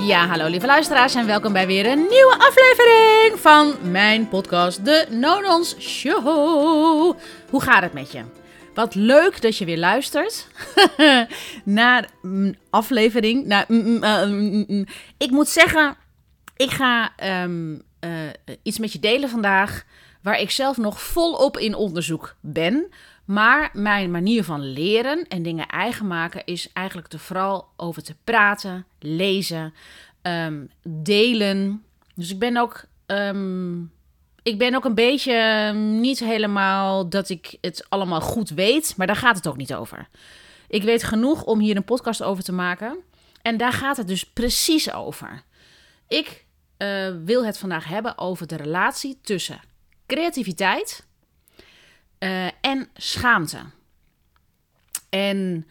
Ja, hallo lieve luisteraars en welkom bij weer een nieuwe aflevering van mijn podcast, de Nonons Show. Hoe gaat het met je? Wat leuk dat je weer luistert naar aflevering. Naar, mm, mm, mm, mm. ik moet zeggen, ik ga ehm, eh, iets met je delen vandaag waar ik zelf nog volop in onderzoek ben. Maar mijn manier van leren en dingen eigen maken is eigenlijk er vooral over te praten, lezen, ehm, delen. Dus ik ben ook. ehm, ik ben ook een beetje ehm, niet helemaal dat ik het allemaal goed weet, maar daar gaat het ook niet over. Ik weet genoeg om hier een podcast over te maken. En daar gaat het dus precies over. Ik eh, wil het vandaag hebben over de relatie tussen creativiteit eh, en schaamte. En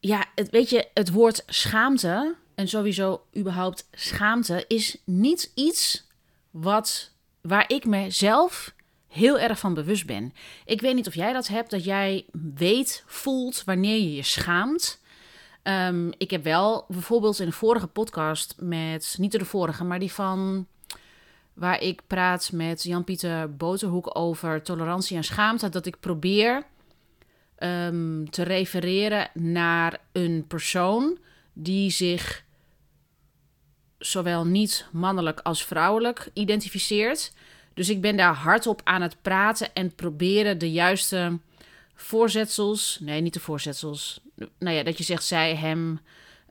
ja, het, weet je, het woord schaamte en sowieso überhaupt schaamte is niet iets wat, waar ik mezelf heel erg van bewust ben. Ik weet niet of jij dat hebt, dat jij weet, voelt wanneer je je schaamt. Ehm, ik heb wel bijvoorbeeld in de vorige podcast met, niet de vorige, maar die van waar ik praat met Jan-Pieter Boterhoek over tolerantie en schaamte, dat ik probeer ehm, te refereren naar een persoon die zich zowel niet mannelijk als vrouwelijk identificeert. Dus ik ben daar hardop aan het praten en proberen de juiste voorzetsels, nee, niet de voorzetsels, nou ja, dat je zegt zij, hem,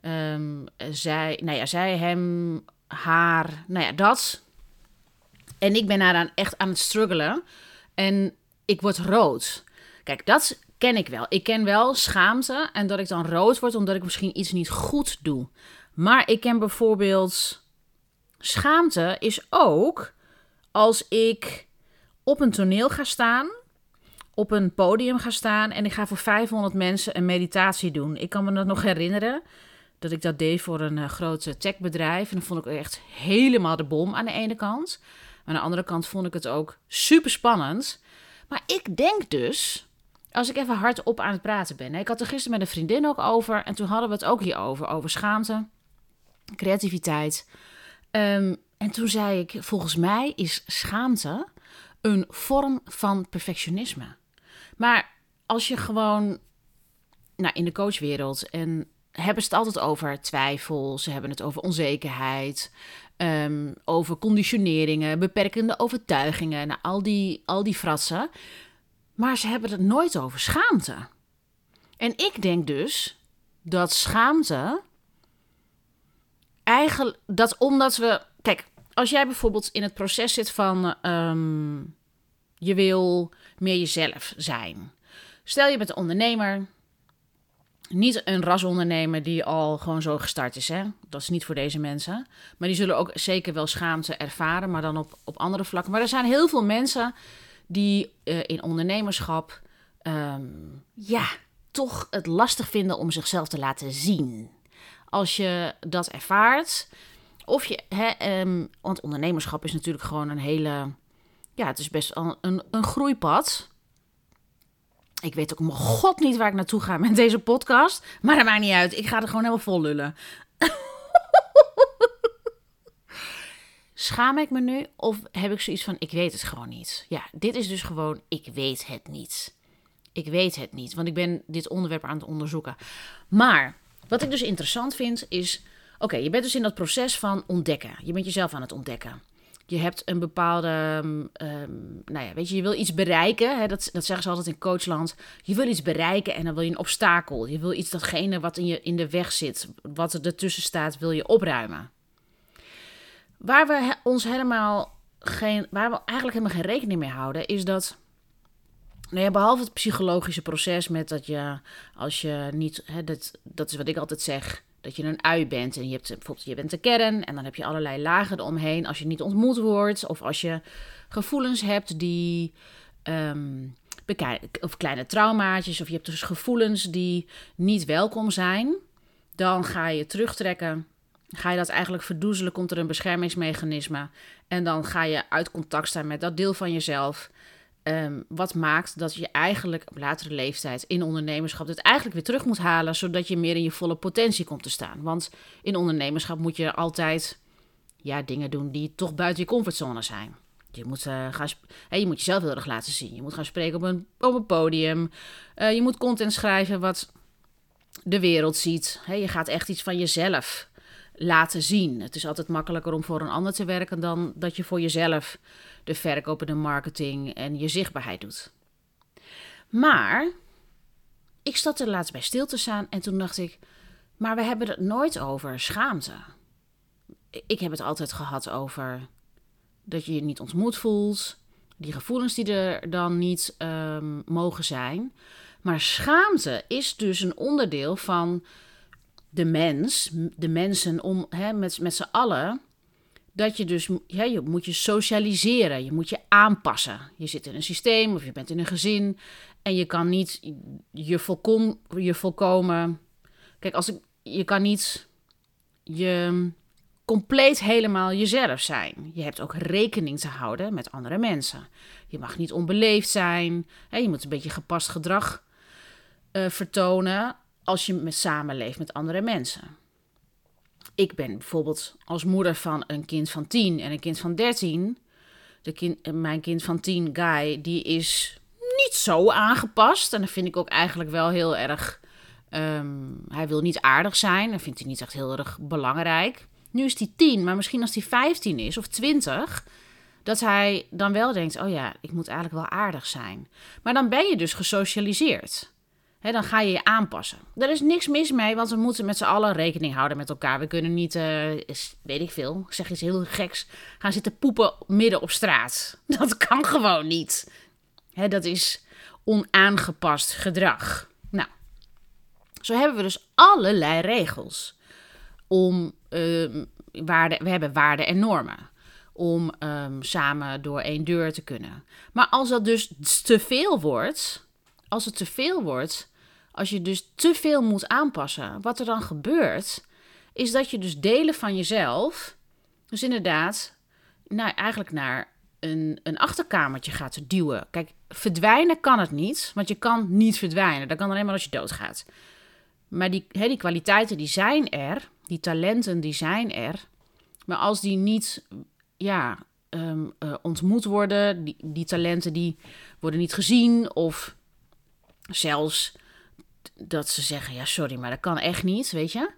ehm, zij, nou ja, zij, hem, haar, nou ja, dat. En ik ben daaraan echt aan het struggelen. En ik word rood. Kijk, dat ken ik wel. Ik ken wel schaamte en dat ik dan rood word omdat ik misschien iets niet goed doe. Maar ik ken bijvoorbeeld schaamte is ook als ik op een toneel ga staan, op een podium ga staan en ik ga voor 500 mensen een meditatie doen. Ik kan me dat nog herinneren dat ik dat deed voor een uh, groot techbedrijf en dat vond ik echt helemaal de bom aan de ene kant. Aan de andere kant vond ik het ook super spannend. Maar ik denk dus, als ik even hardop aan het praten ben. Ik had er gisteren met een vriendin ook over. En toen hadden we het ook hierover. Over schaamte, creativiteit. Um, en toen zei ik, volgens mij is schaamte een vorm van perfectionisme. Maar als je gewoon nou, in de coachwereld en hebben ze het altijd over twijfel, ze hebben het over onzekerheid, um, over conditioneringen, beperkende overtuigingen, nou, al, die, al die fratsen. Maar ze hebben het nooit over schaamte. En ik denk dus dat schaamte eigenlijk, dat omdat we, kijk, als jij bijvoorbeeld in het proces zit van um, je wil meer jezelf zijn. Stel je bent een ondernemer, niet een rasondernemer die al gewoon zo gestart is. Hè? Dat is niet voor deze mensen. Maar die zullen ook zeker wel schaamte ervaren, maar dan op, op andere vlakken. Maar er zijn heel veel mensen die uh, in ondernemerschap um, ja, toch het lastig vinden om zichzelf te laten zien. Als je dat ervaart, of je, hè, um, want ondernemerschap is natuurlijk gewoon een hele, ja, het is best een, een groeipad. Ik weet ook mijn god niet waar ik naartoe ga met deze podcast. Maar dat maakt niet uit. Ik ga er gewoon helemaal vol lullen. Schaam ik me nu? Of heb ik zoiets van, ik weet het gewoon niet? Ja, dit is dus gewoon, ik weet het niet. Ik weet het niet, want ik ben dit onderwerp aan het onderzoeken. Maar, wat ik dus interessant vind, is... Oké, je bent dus in dat proces van ontdekken. Je bent jezelf aan het ontdekken je hebt een bepaalde, um, nou ja, weet je, je wil iets bereiken. Hè, dat, dat zeggen ze altijd in coachland. Je wil iets bereiken en dan wil je een obstakel. Je wil iets datgene wat in, je, in de weg zit, wat er ertussen staat, wil je opruimen. Waar we ons helemaal geen, waar we eigenlijk helemaal geen rekening mee houden, is dat. Nou ja, behalve het psychologische proces met dat je, als je niet, hè, dat, dat is wat ik altijd zeg, dat je een ui bent en je hebt bijvoorbeeld je bent de kern en dan heb je allerlei lagen eromheen als je niet ontmoet wordt of als je gevoelens hebt die um, of kleine traumaatjes of je hebt dus gevoelens die niet welkom zijn, dan ga je terugtrekken. Ga je dat eigenlijk verdoezelen, komt er een beschermingsmechanisme en dan ga je uit contact staan met dat deel van jezelf Ehm, wat maakt dat je eigenlijk op latere leeftijd in ondernemerschap het eigenlijk weer terug moet halen, zodat je meer in je volle potentie komt te staan. Want in ondernemerschap moet je altijd ja, dingen doen die toch buiten je comfortzone zijn. Je moet, uh, gaan je moet jezelf heel erg laten zien. Je moet gaan spreken op een, op een podium. Uh, je moet content schrijven wat de wereld ziet. je gaat echt iets van jezelf laten zien. Het is altijd makkelijker om voor een ander te werken dan dat je voor jezelf de verkoop en de marketing en je zichtbaarheid doet. Maar ik zat er laatst bij stil te staan en toen dacht ik, maar we hebben het nooit over schaamte. Ik heb het altijd gehad over dat je je niet ontmoet voelt, die gevoelens die er dan niet um, mogen zijn. Maar schaamte is dus een onderdeel van de mens, de mensen om, hè, met, met z'n allen, dat je dus, ja, je moet je socialiseren, je moet je aanpassen. Je zit in een systeem of je bent in een gezin en je kan niet je, volkom, je volkomen, kijk, als ik, je kan niet je compleet helemaal jezelf zijn. Je hebt ook rekening te houden met andere mensen. Je mag niet onbeleefd zijn, hè, je moet een beetje gepast gedrag uh, vertonen als je met samenleeft met andere mensen. Ik ben bijvoorbeeld als moeder van een kind van 10 en een kind van 13. De kind, mijn kind van 10, Guy, die is niet zo aangepast. En dat vind ik ook eigenlijk wel heel erg. Um, hij wil niet aardig zijn. Dat vindt hij niet echt heel erg belangrijk. Nu is hij 10, maar misschien als hij 15 is of 20 dat hij dan wel denkt: oh ja, ik moet eigenlijk wel aardig zijn. Maar dan ben je dus gesocialiseerd dan ga je je aanpassen. Er is niks mis mee, want we moeten met z'n allen rekening houden met elkaar. We kunnen niet, uh, weet ik veel, ik zeg iets heel geks, gaan zitten poepen midden op straat. Dat kan gewoon niet. dat is onaangepast gedrag. Nou, zo hebben we dus allerlei regels om uh, waarde, we hebben waarden en normen om um, samen door één deur te kunnen. Maar als dat dus te veel wordt, als het te veel wordt, als je dus te veel moet aanpassen, wat er dan gebeurt, is dat je dus delen van jezelf, dus inderdaad, nou, eigenlijk naar een, een achterkamertje gaat duwen. Kijk, verdwijnen kan het niet, want je kan niet verdwijnen. Dat kan alleen maar als je doodgaat. Maar die, hè, die kwaliteiten die zijn er, die talenten die zijn er. Maar als die niet ja, ehm, eh, ontmoet worden, die, die talenten die worden niet gezien of zelfs dat ze zeggen: ja, sorry, maar dat kan echt niet, weet je.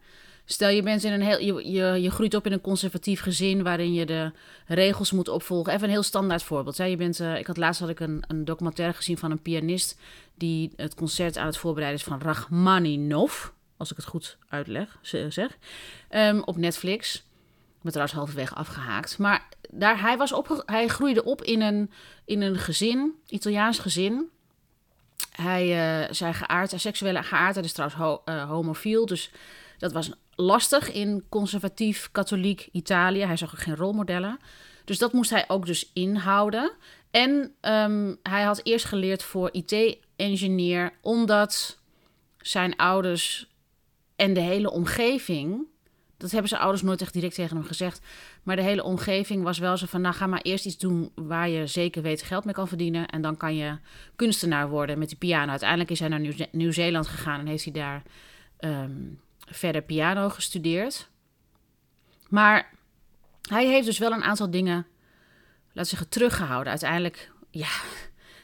Stel je bent in een heel, je, je, je groeit op in een conservatief gezin waarin je de regels moet opvolgen. Even een heel standaard voorbeeld. Je bent, uh, ik had laatst had ik een, een documentaire gezien van een pianist die het concert aan het voorbereiden is van Rachmaninov, als ik het goed uitleg, zeg, um, op Netflix. Ik ben trouwens halverwege afgehaakt. Maar daar, hij, was op, hij groeide op in een, in een gezin, Italiaans gezin. Hij, uh, zijn geaard, seksuele geaardheid is trouwens ho, uh, homofiel. Dus dat was lastig in conservatief katholiek Italië. Hij zag ook geen rolmodellen. Dus dat moest hij ook dus inhouden. En um, hij had eerst geleerd voor IT-engineer, omdat zijn ouders en de hele omgeving dat hebben zijn ouders nooit echt direct tegen hem gezegd. Maar de hele omgeving was wel zo van: nou, ga maar eerst iets doen waar je zeker weet geld mee kan verdienen. En dan kan je kunstenaar worden met die piano. Uiteindelijk is hij naar Nieuw-Zeeland gegaan en heeft hij daar um, verder piano gestudeerd. Maar hij heeft dus wel een aantal dingen, laten zeggen, teruggehouden. Uiteindelijk, ja,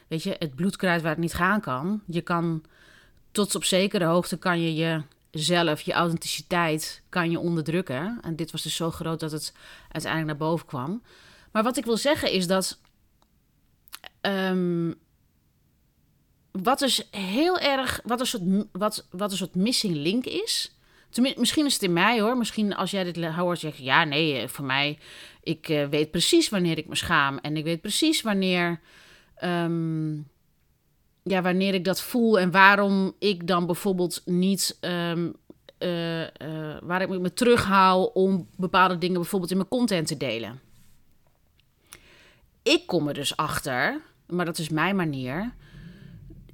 weet je, het bloedkruid waar het niet gaan kan. Je kan tot op zekere hoogte kan je je zelf, je authenticiteit, kan je onderdrukken. En dit was dus zo groot dat het uiteindelijk naar boven kwam. Maar wat ik wil zeggen is dat. Um, wat dus heel erg. Wat een soort, wat, wat een soort missing link is. Tenminste, misschien is het in mij hoor. Misschien als jij dit hoort, zeg ja, nee, eh, voor mij. Ik uh, weet precies wanneer ik me schaam. En ik weet precies wanneer. Um, ja, wanneer ik dat voel en waarom ik dan bijvoorbeeld niet. Um, uh, uh, waar ik me terughaal om bepaalde dingen bijvoorbeeld in mijn content te delen. Ik kom er dus achter, maar dat is mijn manier.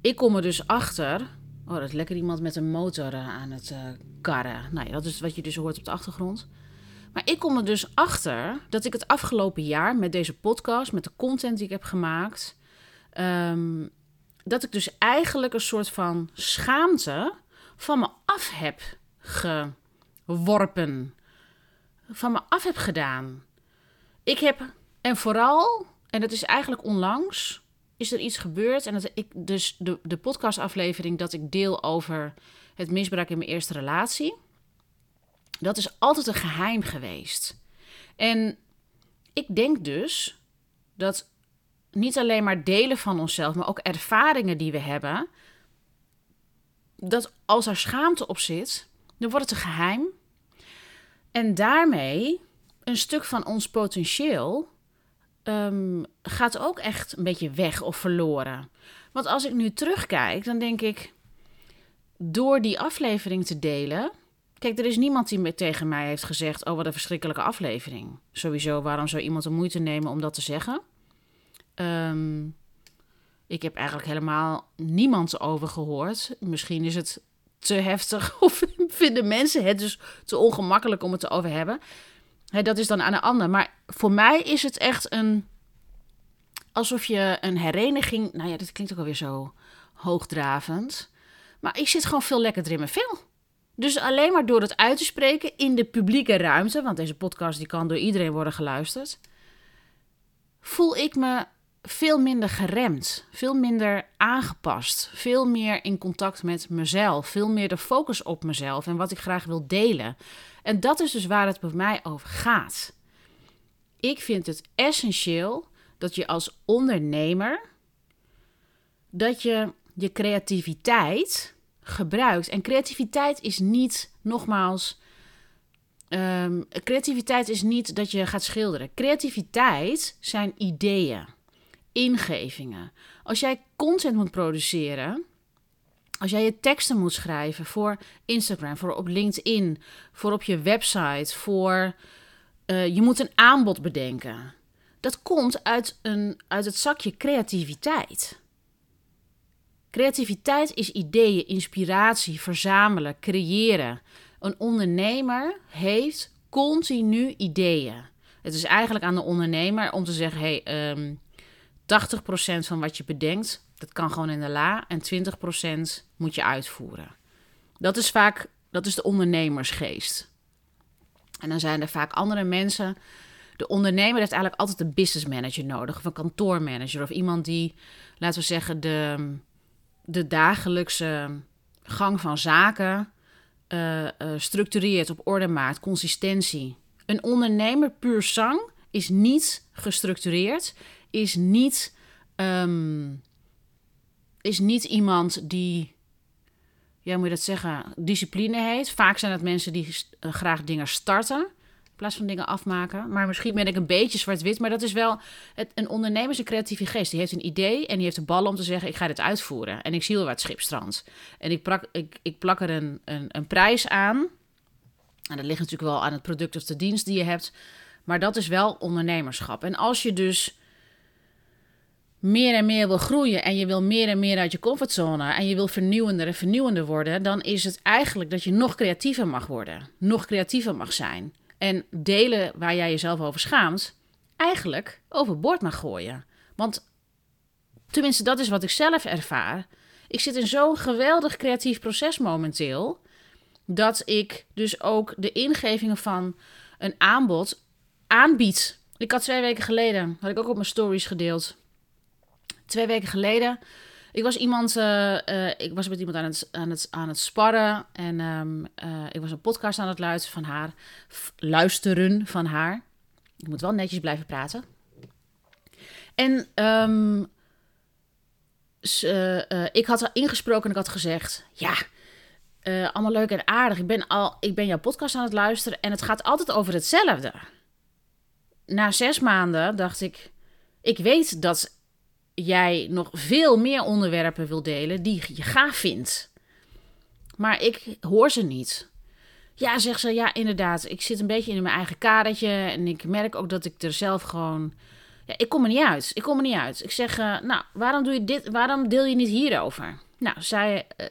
Ik kom er dus achter. Oh, dat is lekker iemand met een motor uh, aan het karren. Nou ja, dat is wat je dus hoort op de achtergrond. Maar ik kom er dus achter dat ik het afgelopen jaar met deze podcast, met de content die ik heb gemaakt, Ehm, dat ik dus eigenlijk een soort van schaamte van me af heb geworpen. Van me af heb gedaan. Ik heb, en vooral, en dat is eigenlijk onlangs, is er iets gebeurd. En dat ik dus de, de podcastaflevering dat ik deel over het misbruik in mijn eerste relatie. Dat is altijd een geheim geweest. En ik denk dus dat niet alleen maar delen van onszelf, maar ook ervaringen die we hebben, dat als er schaamte op zit, dan wordt het een geheim. En daarmee een stuk van ons potentieel um, gaat ook echt een beetje weg of verloren. Want als ik nu terugkijk, dan denk ik, door die aflevering te delen. Kijk, er is niemand die tegen mij heeft gezegd: Oh, wat een verschrikkelijke aflevering. Sowieso, waarom zou iemand de moeite nemen om dat te zeggen? Um, ik heb eigenlijk helemaal niemand over gehoord. Misschien is het te heftig of vinden mensen het dus te ongemakkelijk om het te over hebben. dat is dan aan de ander. Maar voor mij is het echt een. alsof je een hereniging. Nou ja, dat klinkt ook alweer zo hoogdravend. Maar ik zit gewoon veel lekkerder in mijn vel. Dus alleen maar door het uit te spreken in de publieke ruimte, want deze podcast die kan door iedereen worden geluisterd, voel ik me veel minder geremd, veel minder aangepast, veel meer in contact met mezelf, veel meer de focus op mezelf en wat ik graag wil delen. En dat is dus waar het bij mij over gaat. Ik vind het essentieel dat je als ondernemer dat je je creativiteit gebruikt. En creativiteit is niet, nogmaals, um, creativiteit is niet dat je gaat schilderen. Creativiteit zijn ideeën ingevingen. Als jij content moet produceren, als jij je teksten moet schrijven voor Instagram, voor op LinkedIn, voor op je website, voor uh, je moet een aanbod bedenken. Dat komt uit, een, uit het zakje creativiteit. Creativiteit is ideeën, inspiratie, verzamelen, creëren. Een ondernemer heeft continu ideeën. Het is eigenlijk aan de ondernemer om te zeggen: hey, um, 80% van wat je bedenkt, dat kan gewoon in de la. En 20% moet je uitvoeren. Dat is vaak, dat is de ondernemersgeest. En dan zijn er vaak andere mensen. De ondernemer heeft eigenlijk altijd een business manager nodig. Of een kantoormanager. Of iemand die, laten we zeggen, de, de dagelijkse gang van zaken uh, uh, structureert, op orde maakt, consistentie. Een ondernemer puur zang is niet gestructureerd is niet, ehm, is niet iemand die, ja, moet je dat zeggen, discipline heeft. Vaak zijn het mensen die eh, graag dingen starten. In plaats van dingen afmaken. Maar misschien ben ik een beetje zwart-wit. Maar dat is wel. Het, een ondernemer is een creatieve geest. Die heeft een idee en die heeft de bal om te zeggen: ik ga dit uitvoeren. En ik zie wel wat schipstrand. En ik, plak, ik, ik plak er een, een, een prijs aan. En dat ligt natuurlijk wel aan het product of de dienst die je hebt. Maar dat is wel ondernemerschap. En als je dus meer en meer wil groeien en je wil meer en meer uit je comfortzone en je wil vernieuwender en vernieuwender worden, dan is het eigenlijk dat je nog creatiever mag worden, nog creatiever mag zijn. En delen waar jij jezelf over schaamt, eigenlijk overboord mag gooien. Want tenminste, dat is wat ik zelf ervaar. Ik zit in zo'n geweldig creatief proces momenteel, dat ik dus ook de ingevingen van een aanbod aanbied. Ik had twee weken geleden, had ik ook op mijn stories gedeeld twee weken geleden. Ik was iemand, uh, ik was met iemand aan het, aan het, aan het sparren. En um, ik was een podcast aan het luisteren van haar. Luisteren van haar. Ik moet wel netjes blijven praten. En um, ik had haar ingesproken en ik had gezegd: Ja, allemaal leuk en aardig. Ik ben, al, ik ben jouw podcast aan het luisteren en het gaat altijd over hetzelfde. Na zes maanden dacht ik: Ik weet dat jij nog veel meer onderwerpen wil delen die je gaaf vindt. Maar ik hoor ze niet. Ja, zegt ze, ja, inderdaad. Ik zit een beetje in mijn eigen kadertje. En ik merk ook dat ik er zelf gewoon. Ja, ik kom er niet uit. Ik kom er niet uit. Ik zeg, uh, nou, waarom doe je dit? Waarom deel je niet hierover? Nou, zij. Uh,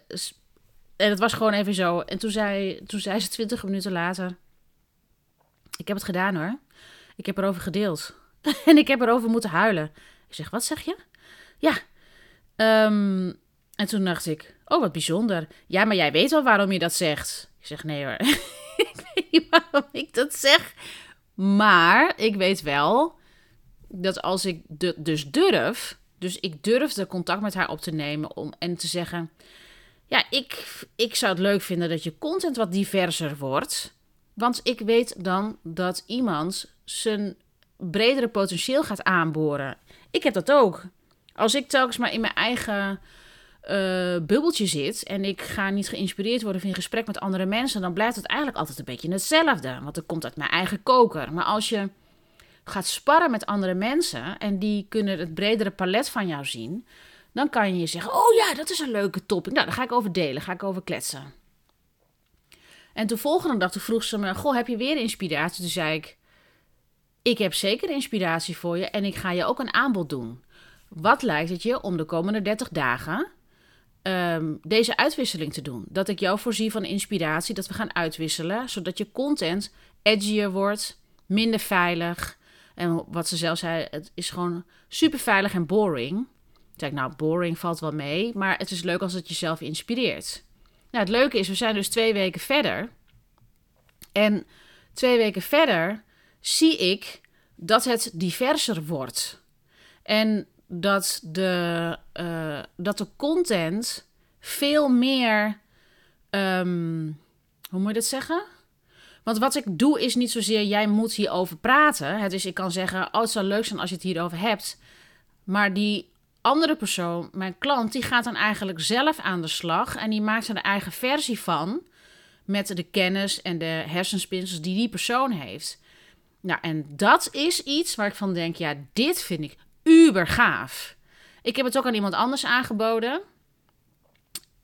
en het was gewoon even zo. En toen zei, toen zei ze twintig minuten later: Ik heb het gedaan hoor. Ik heb erover gedeeld. en ik heb erover moeten huilen. Ik zeg, wat zeg je? Ja, Ehm, en toen dacht ik, oh wat bijzonder. Ja, maar jij weet wel waarom je dat zegt. Ik zeg, nee hoor, ik weet niet waarom ik dat zeg. Maar ik weet wel dat als ik dus durf, dus ik durfde contact met haar op te nemen om, en te zeggen, ja, ik, ik zou het leuk vinden dat je content wat diverser wordt. Want ik weet dan dat iemand zijn bredere potentieel gaat aanboren. Ik heb dat ook. Als ik telkens maar in mijn eigen uh, bubbeltje zit en ik ga niet geïnspireerd worden of in gesprek met andere mensen, dan blijft het eigenlijk altijd een beetje hetzelfde. Want het komt uit mijn eigen koker. Maar als je gaat sparren met andere mensen en die kunnen het bredere palet van jou zien, dan kan je zeggen: Oh ja, dat is een leuke topic. Nou, daar ga ik over delen, ga ik over kletsen. En de volgende dag vroeg ze me: Goh, heb je weer inspiratie? Toen zei ik: Ik heb zeker inspiratie voor je en ik ga je ook een aanbod doen. Wat lijkt het je om de komende 30 dagen Ehm, deze uitwisseling te doen. Dat ik jou voorzie van inspiratie, dat we gaan uitwisselen, zodat je content edgier wordt, minder veilig. En wat ze zelf zei, het is gewoon super veilig en boring. Ik zei, nou, boring valt wel mee, maar het is leuk als het jezelf inspireert. Nou, het leuke is, we zijn dus twee weken verder. En twee weken verder zie ik dat het diverser wordt. En dat de, uh, dat de content veel meer. Um, hoe moet je dat zeggen? Want wat ik doe is niet zozeer jij moet hierover praten. Het is, ik kan zeggen, oh, het zou leuk zijn als je het hierover hebt. Maar die andere persoon, mijn klant, die gaat dan eigenlijk zelf aan de slag. En die maakt een eigen versie van. Met de kennis en de hersenspinsels die die persoon heeft. Nou, en dat is iets waar ik van denk, ja, dit vind ik uber gaaf. Ik heb het ook aan iemand anders aangeboden.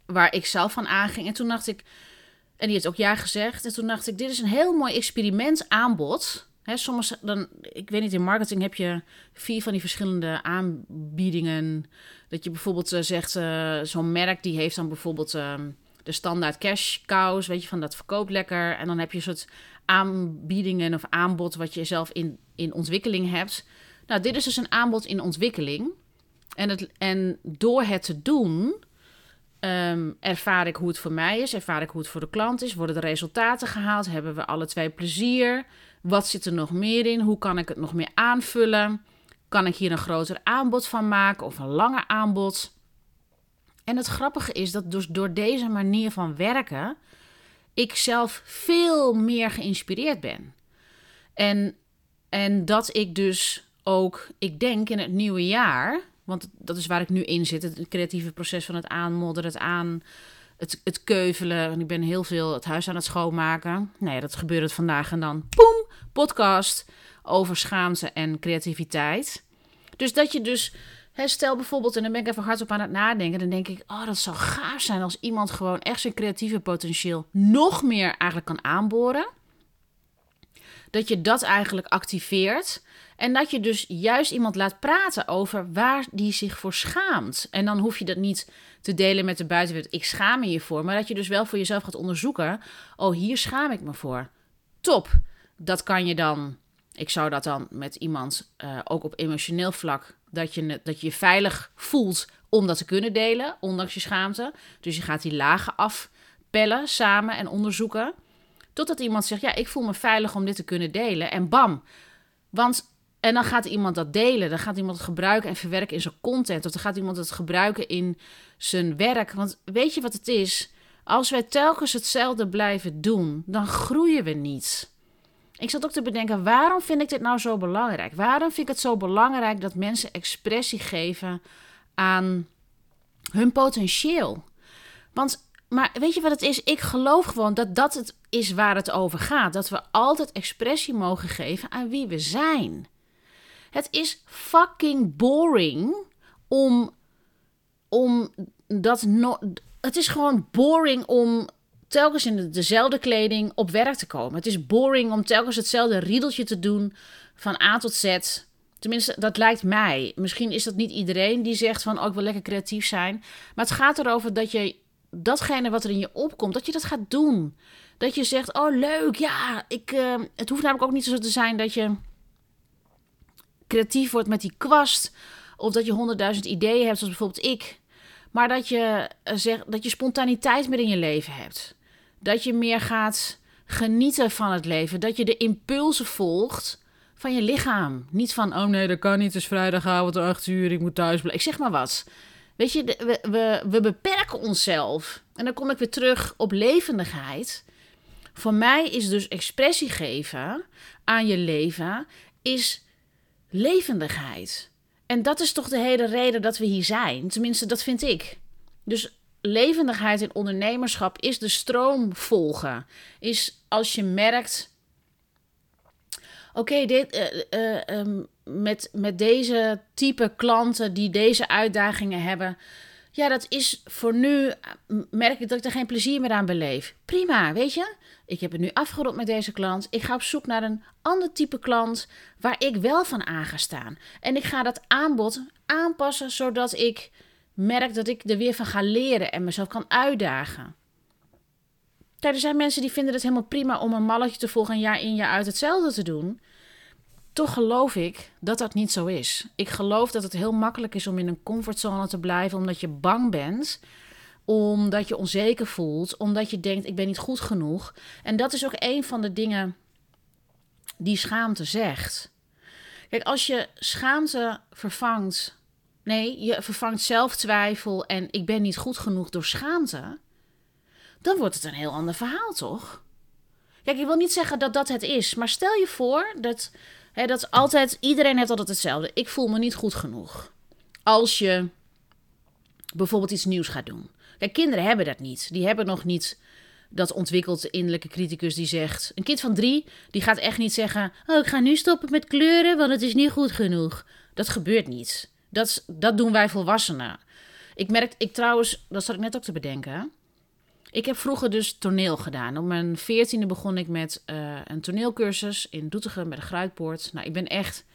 Waar ik zelf van aanging. En toen dacht ik. En die heeft ook ja gezegd. En toen dacht ik: dit is een heel mooi experiment aanbod. He, soms dan, ik weet niet, in marketing heb je vier van die verschillende aanbiedingen. Dat je bijvoorbeeld uh, zegt, uh, zo'n merk die heeft dan bijvoorbeeld uh, de standaard cash cows, weet je, van dat verkoopt lekker. En dan heb je een soort aanbiedingen of aanbod wat je zelf in, in ontwikkeling hebt. Nou, dit is dus een aanbod in ontwikkeling. En, het, en door het te doen, um, ervaar ik hoe het voor mij is, ervaar ik hoe het voor de klant is, worden de resultaten gehaald, hebben we alle twee plezier. Wat zit er nog meer in? Hoe kan ik het nog meer aanvullen? Kan ik hier een groter aanbod van maken of een langer aanbod? En het grappige is dat dus door deze manier van werken ik zelf veel meer geïnspireerd ben. En, en dat ik dus ook, ik denk in het nieuwe jaar, want dat is waar ik nu in zit, het creatieve proces van het aanmodderen, het aan, het, het keuvelen. Ik ben heel veel het huis aan het schoonmaken. Nee, dat gebeurt het vandaag en dan, poem, podcast over schaamte en creativiteit. Dus dat je dus, stel bijvoorbeeld, en dan ben ik even hardop aan het nadenken, dan denk ik, oh, dat zou gaaf zijn als iemand gewoon echt zijn creatieve potentieel nog meer eigenlijk kan aanboren. Dat je dat eigenlijk activeert. En dat je dus juist iemand laat praten over waar die zich voor schaamt. En dan hoef je dat niet te delen met de buitenwereld. Ik schaam me hiervoor. Maar dat je dus wel voor jezelf gaat onderzoeken. Oh, hier schaam ik me voor. Top. Dat kan je dan. Ik zou dat dan met iemand, uh, ook op emotioneel vlak, dat je, dat je je veilig voelt om dat te kunnen delen, ondanks je schaamte. Dus je gaat die lagen afpellen samen en onderzoeken. Totdat iemand zegt: Ja, ik voel me veilig om dit te kunnen delen. En bam. Want en dan gaat iemand dat delen. Dan gaat iemand het gebruiken en verwerken in zijn content. Of dan gaat iemand het gebruiken in zijn werk. Want weet je wat het is? Als wij telkens hetzelfde blijven doen, dan groeien we niet. Ik zat ook te bedenken, waarom vind ik dit nou zo belangrijk? Waarom vind ik het zo belangrijk dat mensen expressie geven aan hun potentieel? Want, maar weet je wat het is? Ik geloof gewoon dat dat het is waar het over gaat. Dat we altijd expressie mogen geven aan wie we zijn. Het is fucking boring om, om dat. No het is gewoon boring om telkens in dezelfde kleding op werk te komen. Het is boring om telkens hetzelfde riedeltje te doen van A tot Z. Tenminste, dat lijkt mij. Misschien is dat niet iedereen die zegt van, oh, ik wil lekker creatief zijn. Maar het gaat erover dat je datgene wat er in je opkomt, dat je dat gaat doen. Dat je zegt, oh leuk, ja, ik, uh, het hoeft namelijk ook niet zo te zijn dat je creatief wordt met die kwast. Of dat je honderdduizend ideeën hebt, zoals bijvoorbeeld ik. Maar dat je, uh, zeg, dat je spontaniteit meer in je leven hebt. Dat je meer gaat genieten van het leven. Dat je de impulsen volgt van je lichaam. Niet van, oh nee, dat kan niet. Het is vrijdagavond, 8 uur, ik moet thuis blijven. Ik zeg maar wat. Weet je, we, we, beperken onszelf. En dan kom ik weer terug op levendigheid. Voor mij is dus expressie geven aan je leven, is levendigheid. En dat is toch de hele reden dat we hier zijn. Tenminste, dat vind ik. Dus levendigheid in ondernemerschap is de stroom volgen. Is als je merkt. Oké, dit, uh, uh, um, met, met deze type klanten die deze uitdagingen hebben. Ja, dat is voor nu. Merk ik dat ik er geen plezier meer aan beleef. Prima, weet je? Ik heb het nu afgerond met deze klant. Ik ga op zoek naar een ander type klant waar ik wel van aan ga staan. En ik ga dat aanbod aanpassen zodat ik merk dat ik er weer van ga leren en mezelf kan uitdagen. Kijk, er zijn mensen die vinden het helemaal prima om een malletje te volgen en jaar in jaar uit hetzelfde te doen. Toch geloof ik dat dat niet zo is. Ik geloof dat het heel makkelijk is om in een comfortzone te blijven omdat je bang bent omdat je onzeker voelt, omdat je denkt ik ben niet goed genoeg. En dat is ook een van de dingen die schaamte zegt. Kijk, als je schaamte vervangt, nee, je vervangt zelftwijfel en ik ben niet goed genoeg door schaamte, dan wordt het een heel ander verhaal, toch? Kijk, ik wil niet zeggen dat dat het is, maar stel je voor dat, dat altijd, iedereen heeft altijd hetzelfde. Ik voel me niet goed genoeg. Als je bijvoorbeeld iets nieuws gaat doen. Kijk, kinderen hebben dat niet. Die hebben nog niet dat ontwikkeld innerlijke criticus die zegt... Een kind van drie, die gaat echt niet zeggen... Oh, ik ga nu stoppen met kleuren, want het is niet goed genoeg. Dat gebeurt niet. Dat, dat doen wij volwassenen. Ik merk, ik trouwens, dat zat ik net ook te bedenken... Ik heb vroeger dus toneel gedaan. Op mijn veertiende begon ik met uh, een toneelcursus in Doetinchem bij de Gruitpoort. Nou, ik ben echt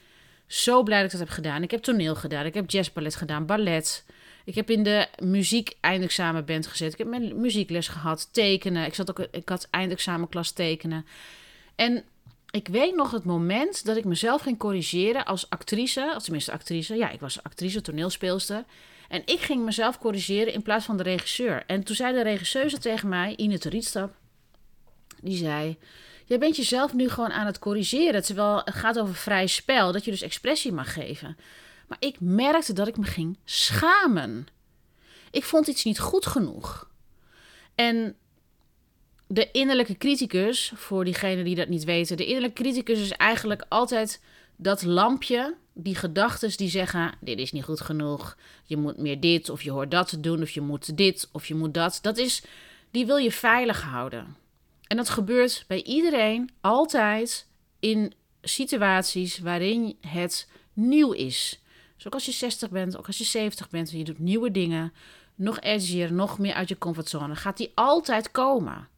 zo blij dat ik dat heb gedaan. Ik heb toneel gedaan, ik heb jazzballet gedaan, ballet... Ik heb in de muziek eindexamenband gezet. Ik heb mijn muziekles gehad, tekenen. Ik, zat ook, ik had eindexamenklas tekenen. En ik weet nog het moment dat ik mezelf ging corrigeren als actrice. Of tenminste actrice. Ja, ik was actrice, toneelspeelster. En ik ging mezelf corrigeren in plaats van de regisseur. En toen zei de regisseuse tegen mij, Ine Rietstap, die zei... Jij bent jezelf nu gewoon aan het corrigeren, terwijl het gaat over vrij spel, dat je dus expressie mag geven. Maar ik merkte dat ik me ging schamen. Ik vond iets niet goed genoeg. En de innerlijke criticus, voor diegenen die dat niet weten, de innerlijke criticus is eigenlijk altijd dat lampje, die gedachten die zeggen: dit is niet goed genoeg, je moet meer dit of je hoort dat doen of je moet dit of je moet dat. Dat is, die wil je veilig houden. En dat gebeurt bij iedereen altijd in situaties waarin het nieuw is. Dus ook als je 60 bent, ook als je 70 bent en je doet nieuwe dingen, nog edgier, nog meer uit je comfortzone, gaat die altijd komen.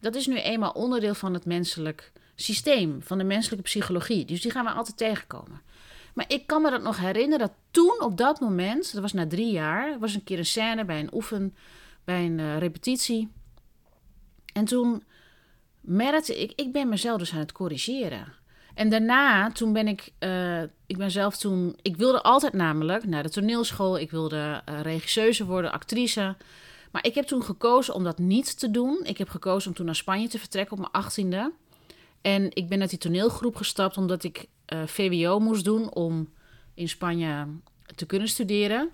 Dat is nu eenmaal onderdeel van het menselijk systeem, van de menselijke psychologie. Dus die gaan we altijd tegenkomen. Maar ik kan me dat nog herinneren dat toen op dat moment, dat was na drie jaar, was een keer een scène bij een oefen, bij een uh, repetitie. En toen merkte ik, ik ben mezelf dus aan het corrigeren. En daarna, toen ben ik, uh, ik ben zelf toen, ik wilde altijd namelijk naar de toneelschool, ik wilde uh, regisseuse worden, actrice. Maar ik heb toen gekozen om dat niet te doen. Ik heb gekozen om toen naar Spanje te vertrekken op mijn achttiende. En ik ben uit die toneelgroep gestapt omdat ik uh, VWO moest doen om in Spanje te kunnen studeren.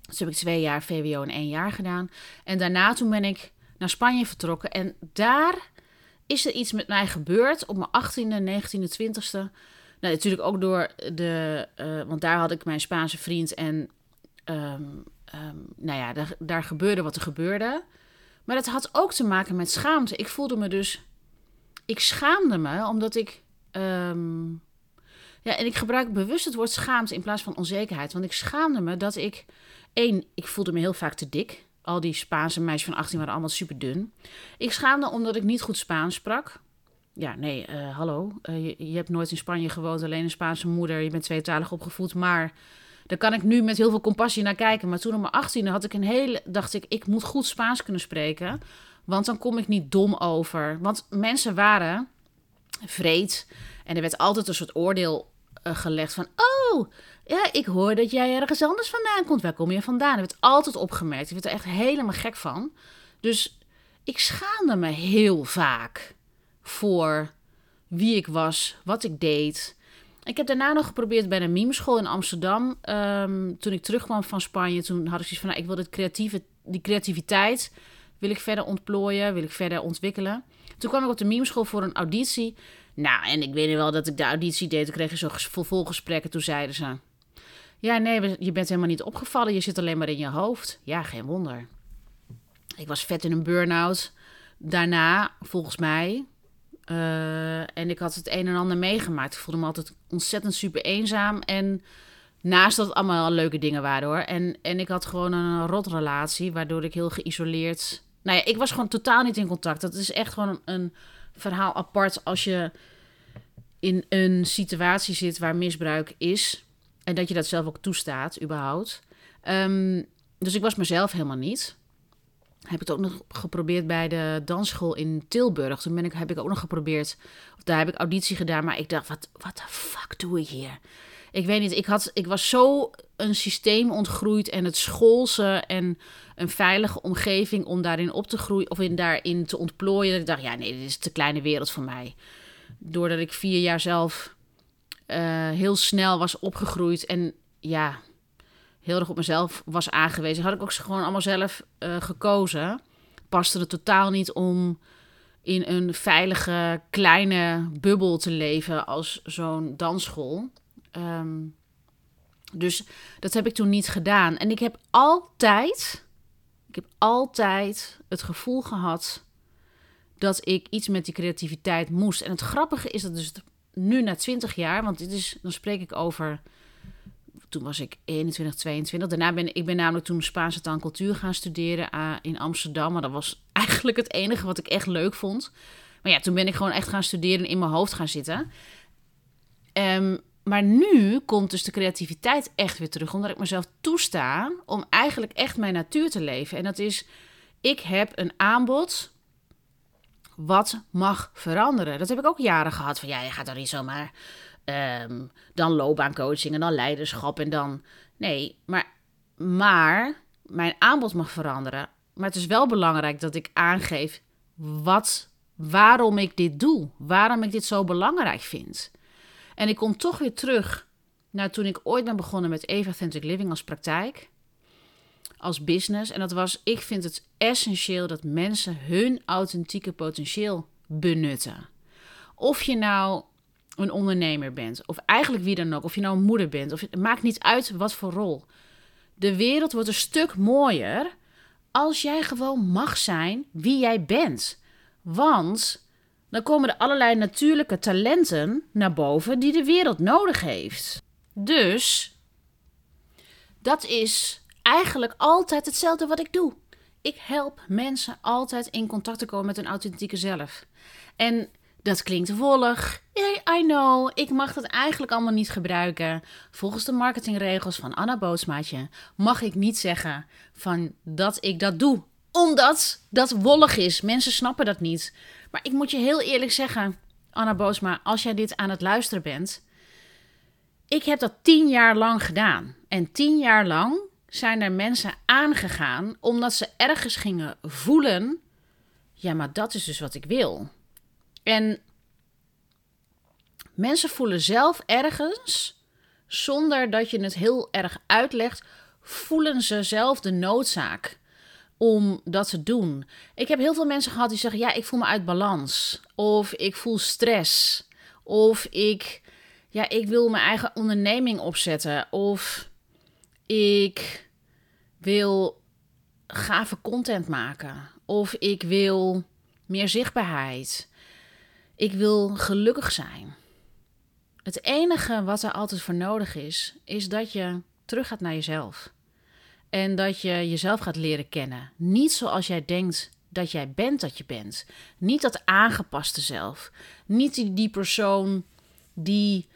Dus heb ik twee jaar VWO in één jaar gedaan. En daarna toen ben ik naar Spanje vertrokken. En daar is er iets met mij gebeurd op mijn 18e, 19e, 20e. Nou, natuurlijk ook door de. Uh, want daar had ik mijn Spaanse vriend. En. Um, um, nou ja, daar, daar gebeurde wat er gebeurde. Maar dat had ook te maken met schaamte. Ik voelde me dus. Ik schaamde me omdat ik. Um, ja, en ik gebruik bewust het woord schaamte in plaats van onzekerheid. Want ik schaamde me dat ik. één, ik voelde me heel vaak te dik. Al die Spaanse meisjes van 18 waren allemaal super dun. Ik schaamde omdat ik niet goed Spaans sprak. Ja, nee, uh, hallo. Uh, je, je, hebt nooit in Spanje gewoond, alleen een Spaanse moeder. Je bent tweetalig opgevoed. Maar daar kan ik nu met heel veel compassie naar kijken. Maar toen op mijn 18e had ik een hele. dacht ik, ik moet goed Spaans kunnen spreken. Want dan kom ik niet dom over. Want mensen waren vreed. En er werd altijd een soort oordeel uh, gelegd van. Oh, ja, ik hoor dat jij ergens anders vandaan komt. Waar kom je vandaan? Heb het altijd opgemerkt. Ik werd er echt helemaal gek van. Dus ik schaamde me heel vaak voor wie ik was, wat ik deed. Ik heb daarna nog geprobeerd bij een mimeschool in Amsterdam. Ehm, toen ik terugkwam van Spanje, toen had ik zoiets van... Nou, ik wil dit creatieve, die creativiteit wil ik verder ontplooien, wil ik verder ontwikkelen. Toen kwam ik op de mimeschool voor een auditie. Nou, en ik weet nu wel dat ik de auditie deed. Toen kreeg je zo'n vervolgesprekken. Toen zeiden ze... Ja, nee, je bent helemaal niet opgevallen. Je zit alleen maar in je hoofd. Ja, geen wonder. Ik was vet in een burn-out. Daarna, volgens mij, uh, en ik had het een en ander meegemaakt. Ik voelde me altijd ontzettend super eenzaam. En naast dat het allemaal leuke dingen waren hoor. En, en ik had gewoon een rotrelatie, waardoor ik heel geïsoleerd. Nou ja, ik was gewoon totaal niet in contact. Dat is echt gewoon een verhaal apart als je in een situatie zit waar misbruik is. En dat je dat zelf ook toestaat, überhaupt. Um, dus ik was mezelf helemaal niet heb ik het ook nog geprobeerd bij de dansschool in Tilburg. Toen ben ik, heb ik ook nog geprobeerd, daar heb ik auditie gedaan, maar ik dacht, wat de fuck doe ik hier? Ik weet niet, ik, had, ik was zo een systeem ontgroeid en het schoolse en een veilige omgeving om daarin op te groeien of in daarin te ontplooien. Dat ik dacht, ja nee, dit is te kleine wereld voor mij. Doordat ik vier jaar zelf uh, heel snel was opgegroeid en ja, heel erg op mezelf was aangewezen, had ik ook gewoon allemaal zelf uh, gekozen. Paste er totaal niet om in een veilige kleine bubbel te leven als zo'n dansschool. Um, dus dat heb ik toen niet gedaan. En ik heb altijd, ik heb altijd het gevoel gehad dat ik iets met die creativiteit moest. En het grappige is dat dus nu na 20 jaar, want dit is, dan spreek ik over toen was ik 21, 22. Daarna ben ik ben namelijk toen Spaanse taal en cultuur gaan studeren uh, in Amsterdam. Maar dat was eigenlijk het enige wat ik echt leuk vond. Maar ja, toen ben ik gewoon echt gaan studeren en in mijn hoofd gaan zitten. Um, maar nu komt dus de creativiteit echt weer terug, omdat ik mezelf toesta om eigenlijk echt mijn natuur te leven. En dat is, ik heb een aanbod wat mag veranderen. Dat heb ik ook jaren gehad van, ja, je gaat dan niet zomaar Um, dan loopbaancoaching en dan leiderschap en dan. Nee, maar, maar mijn aanbod mag veranderen. Maar het is wel belangrijk dat ik aangeef wat, waarom ik dit doe. Waarom ik dit zo belangrijk vind. En ik kom toch weer terug naar toen ik ooit ben begonnen met Eva Authentic Living als praktijk. Als business. En dat was, ik vind het essentieel dat mensen hun authentieke potentieel benutten. Of je nou een ondernemer bent, of eigenlijk wie dan ook, of je nou een moeder bent, of het maakt niet uit wat voor rol. De wereld wordt een stuk mooier als jij gewoon mag zijn wie jij bent. Want dan komen er allerlei natuurlijke talenten naar boven die de wereld nodig heeft. Dus dat is eigenlijk altijd hetzelfde wat ik doe. Ik help mensen altijd in contact te komen met hun authentieke zelf. En dat klinkt wollig. I know, ik mag dat eigenlijk allemaal niet gebruiken. Volgens de marketingregels van Anna Bootsmaatje mag ik niet zeggen van dat ik dat doe. Omdat dat wollig is. Mensen snappen dat niet. Maar ik moet je heel eerlijk zeggen, Anna Boosma, als jij dit aan het luisteren bent. Ik heb dat tien jaar lang gedaan. En tien jaar lang zijn er mensen aangegaan omdat ze ergens gingen voelen. Ja, maar dat is dus wat ik wil. En mensen voelen zelf ergens, zonder dat je het heel erg uitlegt, voelen ze zelf de noodzaak om dat te doen. Ik heb heel veel mensen gehad die zeggen: Ja, ik voel me uit balans. Of ik voel stress. Of ik, ja, ik wil mijn eigen onderneming opzetten. Of ik wil gave content maken. Of ik wil meer zichtbaarheid. Ik wil gelukkig zijn. Het enige wat er altijd voor nodig is, is dat je terug gaat naar jezelf. En dat je jezelf gaat leren kennen. Niet zoals jij denkt dat jij bent dat je bent. Niet dat aangepaste zelf. Niet die, die persoon die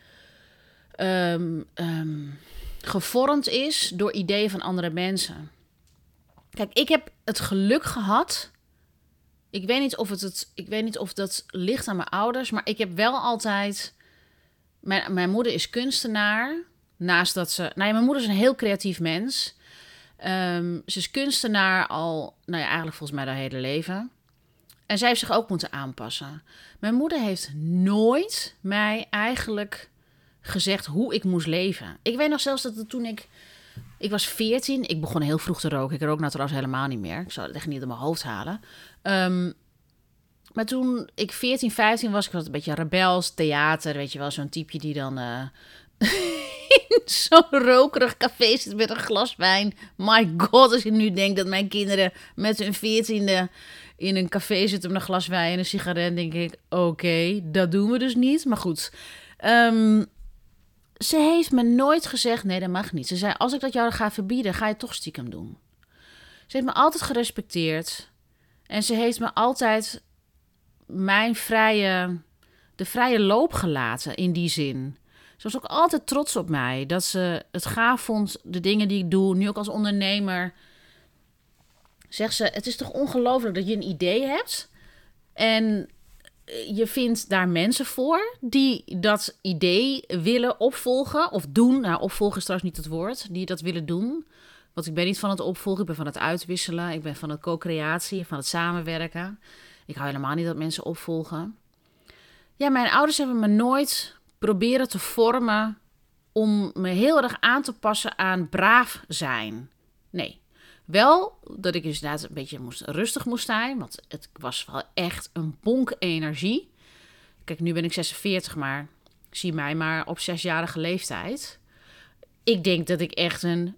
um, um, gevormd is door ideeën van andere mensen. Kijk, ik heb het geluk gehad ik weet niet of het, het ik weet niet of dat ligt aan mijn ouders, maar ik heb wel altijd. Mijn, mijn moeder is kunstenaar naast dat ze... Nou ja, mijn moeder is een heel creatief mens. Ehm, ze is kunstenaar al, nou ja, eigenlijk volgens mij haar hele leven. En zij heeft zich ook moeten aanpassen. Mijn moeder heeft nooit mij eigenlijk gezegd hoe ik moest leven. Ik weet nog zelfs dat toen ik... Ik was 14, ik begon heel vroeg te roken. Ik rook nou trouwens helemaal niet meer. Ik zou het echt niet in mijn hoofd halen. Ehm, maar toen ik 14, 15 was, ik was een beetje rebels, theater, weet je wel, zo'n typeje die dan uh, in zo'n rokerig café zit met een glas wijn. My god, als je nu denkt dat mijn kinderen met hun veertiende in een café zitten met een glas wijn en een sigaret, denk ik, oké, dat doen we dus niet. Maar goed, um, ze heeft me nooit gezegd, nee, dat mag niet. Ze zei, als ik dat jou ga verbieden, ga je toch stiekem doen. Ze heeft me altijd gerespecteerd. En ze heeft me altijd mijn vrije, de vrije loop gelaten in die zin. Ze was ook altijd trots op mij. Dat ze het gaaf vond, de dingen die ik doe. Nu ook als ondernemer. Zegt ze, het is toch ongelooflijk dat je een idee hebt. En je vindt daar mensen voor die dat idee willen opvolgen of doen. Nou, opvolgen is trouwens niet het woord. Die dat willen doen. Want ik ben niet van het opvolgen, ik ben van het uitwisselen. Ik ben van het co-creatie, van het samenwerken. Ik hou helemaal niet dat mensen opvolgen. Ja, mijn ouders hebben me nooit proberen te vormen om me heel erg aan te passen aan braaf zijn. Nee. Wel dat ik dus inderdaad een beetje moest, rustig moest zijn, want het was wel echt een bonk energie. Kijk, nu ben ik 46, maar zie mij maar op zesjarige leeftijd. Ik denk dat ik echt een,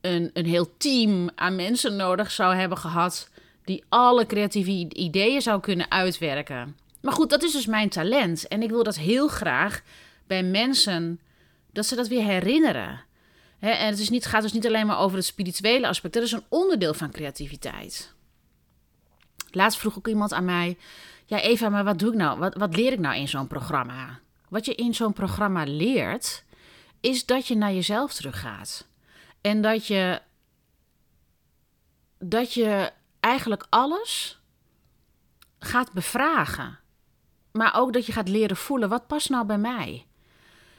een, een heel team aan mensen nodig zou hebben gehad die alle creatieve ideeën zou kunnen uitwerken. Maar goed, dat is dus mijn talent. En ik wil dat heel graag bij mensen, dat ze dat weer herinneren. en het is niet, gaat dus niet alleen maar over het spirituele aspect. Dat is een onderdeel van creativiteit. Laatst vroeg ook iemand aan mij: Ja, Eva, maar wat doe ik nou? Wat, wat leer ik nou in zo'n programma? Wat je in zo'n programma leert, is dat je naar jezelf teruggaat. En dat je, dat je eigenlijk alles gaat bevragen. Maar ook dat je gaat leren voelen, wat past nou bij mij?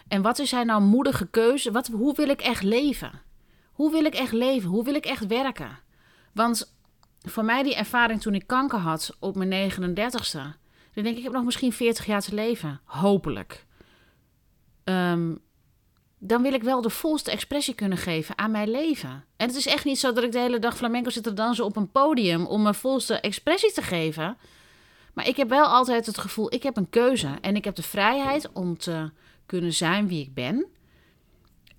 En wat is hij nou moedige keuze? Wat, hoe wil ik echt leven? Hoe wil ik echt leven? Hoe wil ik echt werken? Want voor mij die ervaring toen ik kanker had op mijn 39ste, dan denk ik, ik heb nog misschien 40 jaar te leven. Hopelijk. Um, dan wil ik wel de volste expressie kunnen geven aan mijn leven. En het is echt niet zo dat ik de hele dag flamenco zit te dansen op een podium om mijn volste expressie te geven. Maar ik heb wel altijd het gevoel, ik heb een keuze en ik heb de vrijheid om te kunnen zijn wie ik ben.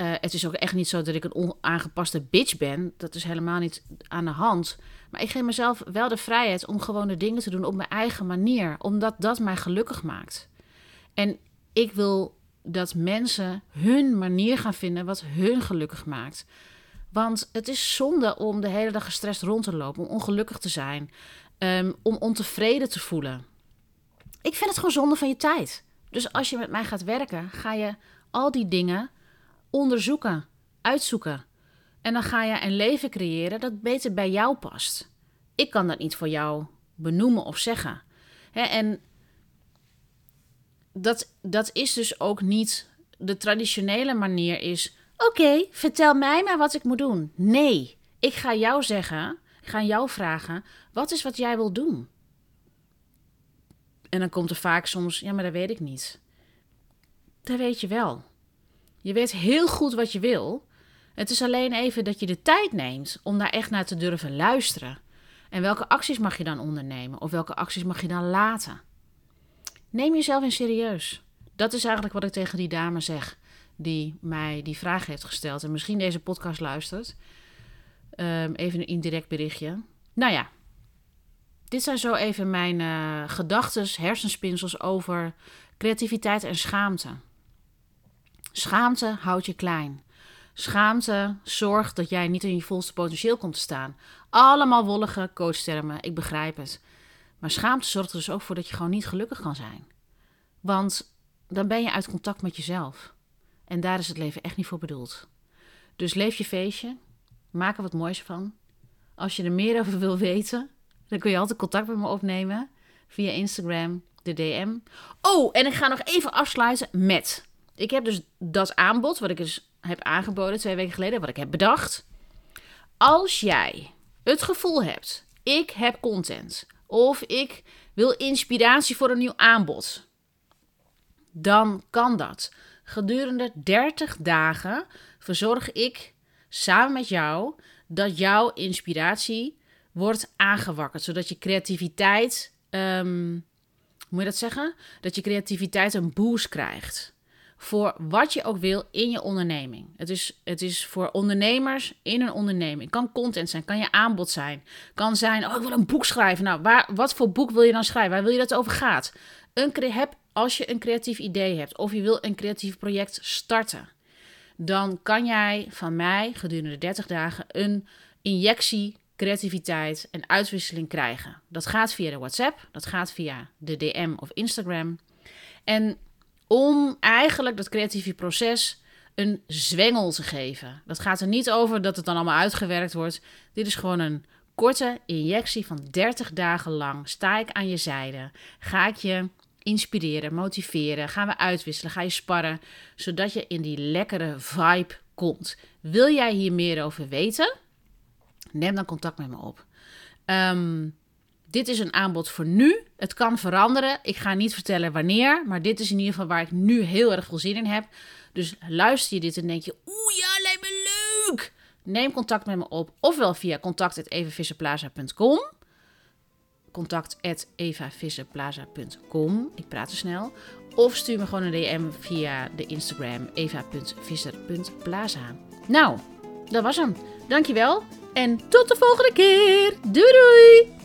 Uh, het is ook echt niet zo dat ik een onaangepaste bitch ben. Dat is helemaal niet aan de hand. Maar ik geef mezelf wel de vrijheid om gewoon de dingen te doen op mijn eigen manier. Omdat dat mij gelukkig maakt. En ik wil dat mensen hun manier gaan vinden wat hun gelukkig maakt. Want het is zonde om de hele dag gestrest rond te lopen, om ongelukkig te zijn, um, om ontevreden te voelen. Ik vind het gewoon zonde van je tijd. Dus als je met mij gaat werken, ga je al die dingen onderzoeken, uitzoeken. En dan ga je een leven creëren dat beter bij jou past. Ik kan dat niet voor jou benoemen of zeggen. en dat, dat is dus ook niet de traditionele manier is... Oké, vertel mij maar wat ik moet doen. Nee, ik ga jou zeggen, ik ga jou vragen... wat is wat jij wil doen? En dan komt er vaak soms... ja, maar dat weet ik niet. Dat weet je wel. Je weet heel goed wat je wil. Het is alleen even dat je de tijd neemt om daar echt naar te durven luisteren. En welke acties mag je dan ondernemen? Of welke acties mag je dan laten? Neem jezelf in serieus. Dat is eigenlijk wat ik tegen die dame zeg die mij die vraag heeft gesteld en misschien deze podcast luistert. Um, even een indirect berichtje. Nou ja, dit zijn zo even mijn uh, gedachten, hersenspinsels over creativiteit en schaamte. Schaamte houdt je klein. Schaamte zorgt dat jij niet in je volste potentieel komt te staan. Allemaal wollige coachtermen, ik begrijp het. Maar schaamte zorgt er dus ook voor dat je gewoon niet gelukkig kan zijn. Want dan ben je uit contact met jezelf. En daar is het leven echt niet voor bedoeld. Dus leef je feestje. Maak er wat moois van. Als je er meer over wil weten, dan kun je altijd contact met me opnemen via Instagram, de DM. Oh, en ik ga nog even afsluiten met. Ik heb dus dat aanbod, wat ik dus heb aangeboden twee weken geleden, wat ik heb bedacht. Als jij het gevoel hebt, ik heb content of ik wil inspiratie voor een nieuw aanbod, dan kan dat. Gedurende 30 dagen verzorg ik samen met jou dat jouw inspiratie wordt aangewakkerd, zodat je creativiteit, um, moet je dat zeggen? Dat je creativiteit een boost krijgt voor wat je ook wil in je onderneming. Het is, het is voor ondernemers in een onderneming. Kan content zijn, kan je aanbod zijn. Kan zijn, oh ik wil een boek schrijven. Nou, waar, wat voor boek wil je dan schrijven? Waar wil je dat het over gaat? Een, heb, als je een creatief idee hebt of je wil een creatief project starten, dan kan jij van mij gedurende 30 dagen een injectie creativiteit en uitwisseling krijgen. Dat gaat via de WhatsApp, dat gaat via de DM of Instagram. En om eigenlijk dat creatieve proces een zwengel te geven. Dat gaat er niet over dat het dan allemaal uitgewerkt wordt. Dit is gewoon een korte injectie van 30 dagen lang. Sta ik aan je zijde? Ga ik je inspireren, motiveren? Gaan we uitwisselen? Ga je sparren? Zodat je in die lekkere vibe komt. Wil jij hier meer over weten? Neem dan contact met me op. Um, dit is een aanbod voor nu. Het kan veranderen. Ik ga niet vertellen wanneer, maar dit is in ieder geval waar ik nu heel erg veel zin in heb. Dus luister je dit en denk je, oeh ja, lijkt me leuk. Neem contact met me op, ofwel via contact.evavisserplaza.com contact.evavisserplaza.com Ik praat te snel. Of stuur me gewoon een DM via de Instagram eva.visser.plaza. Nou, dat was hem. Dankjewel en tot de volgende keer. Doei doei!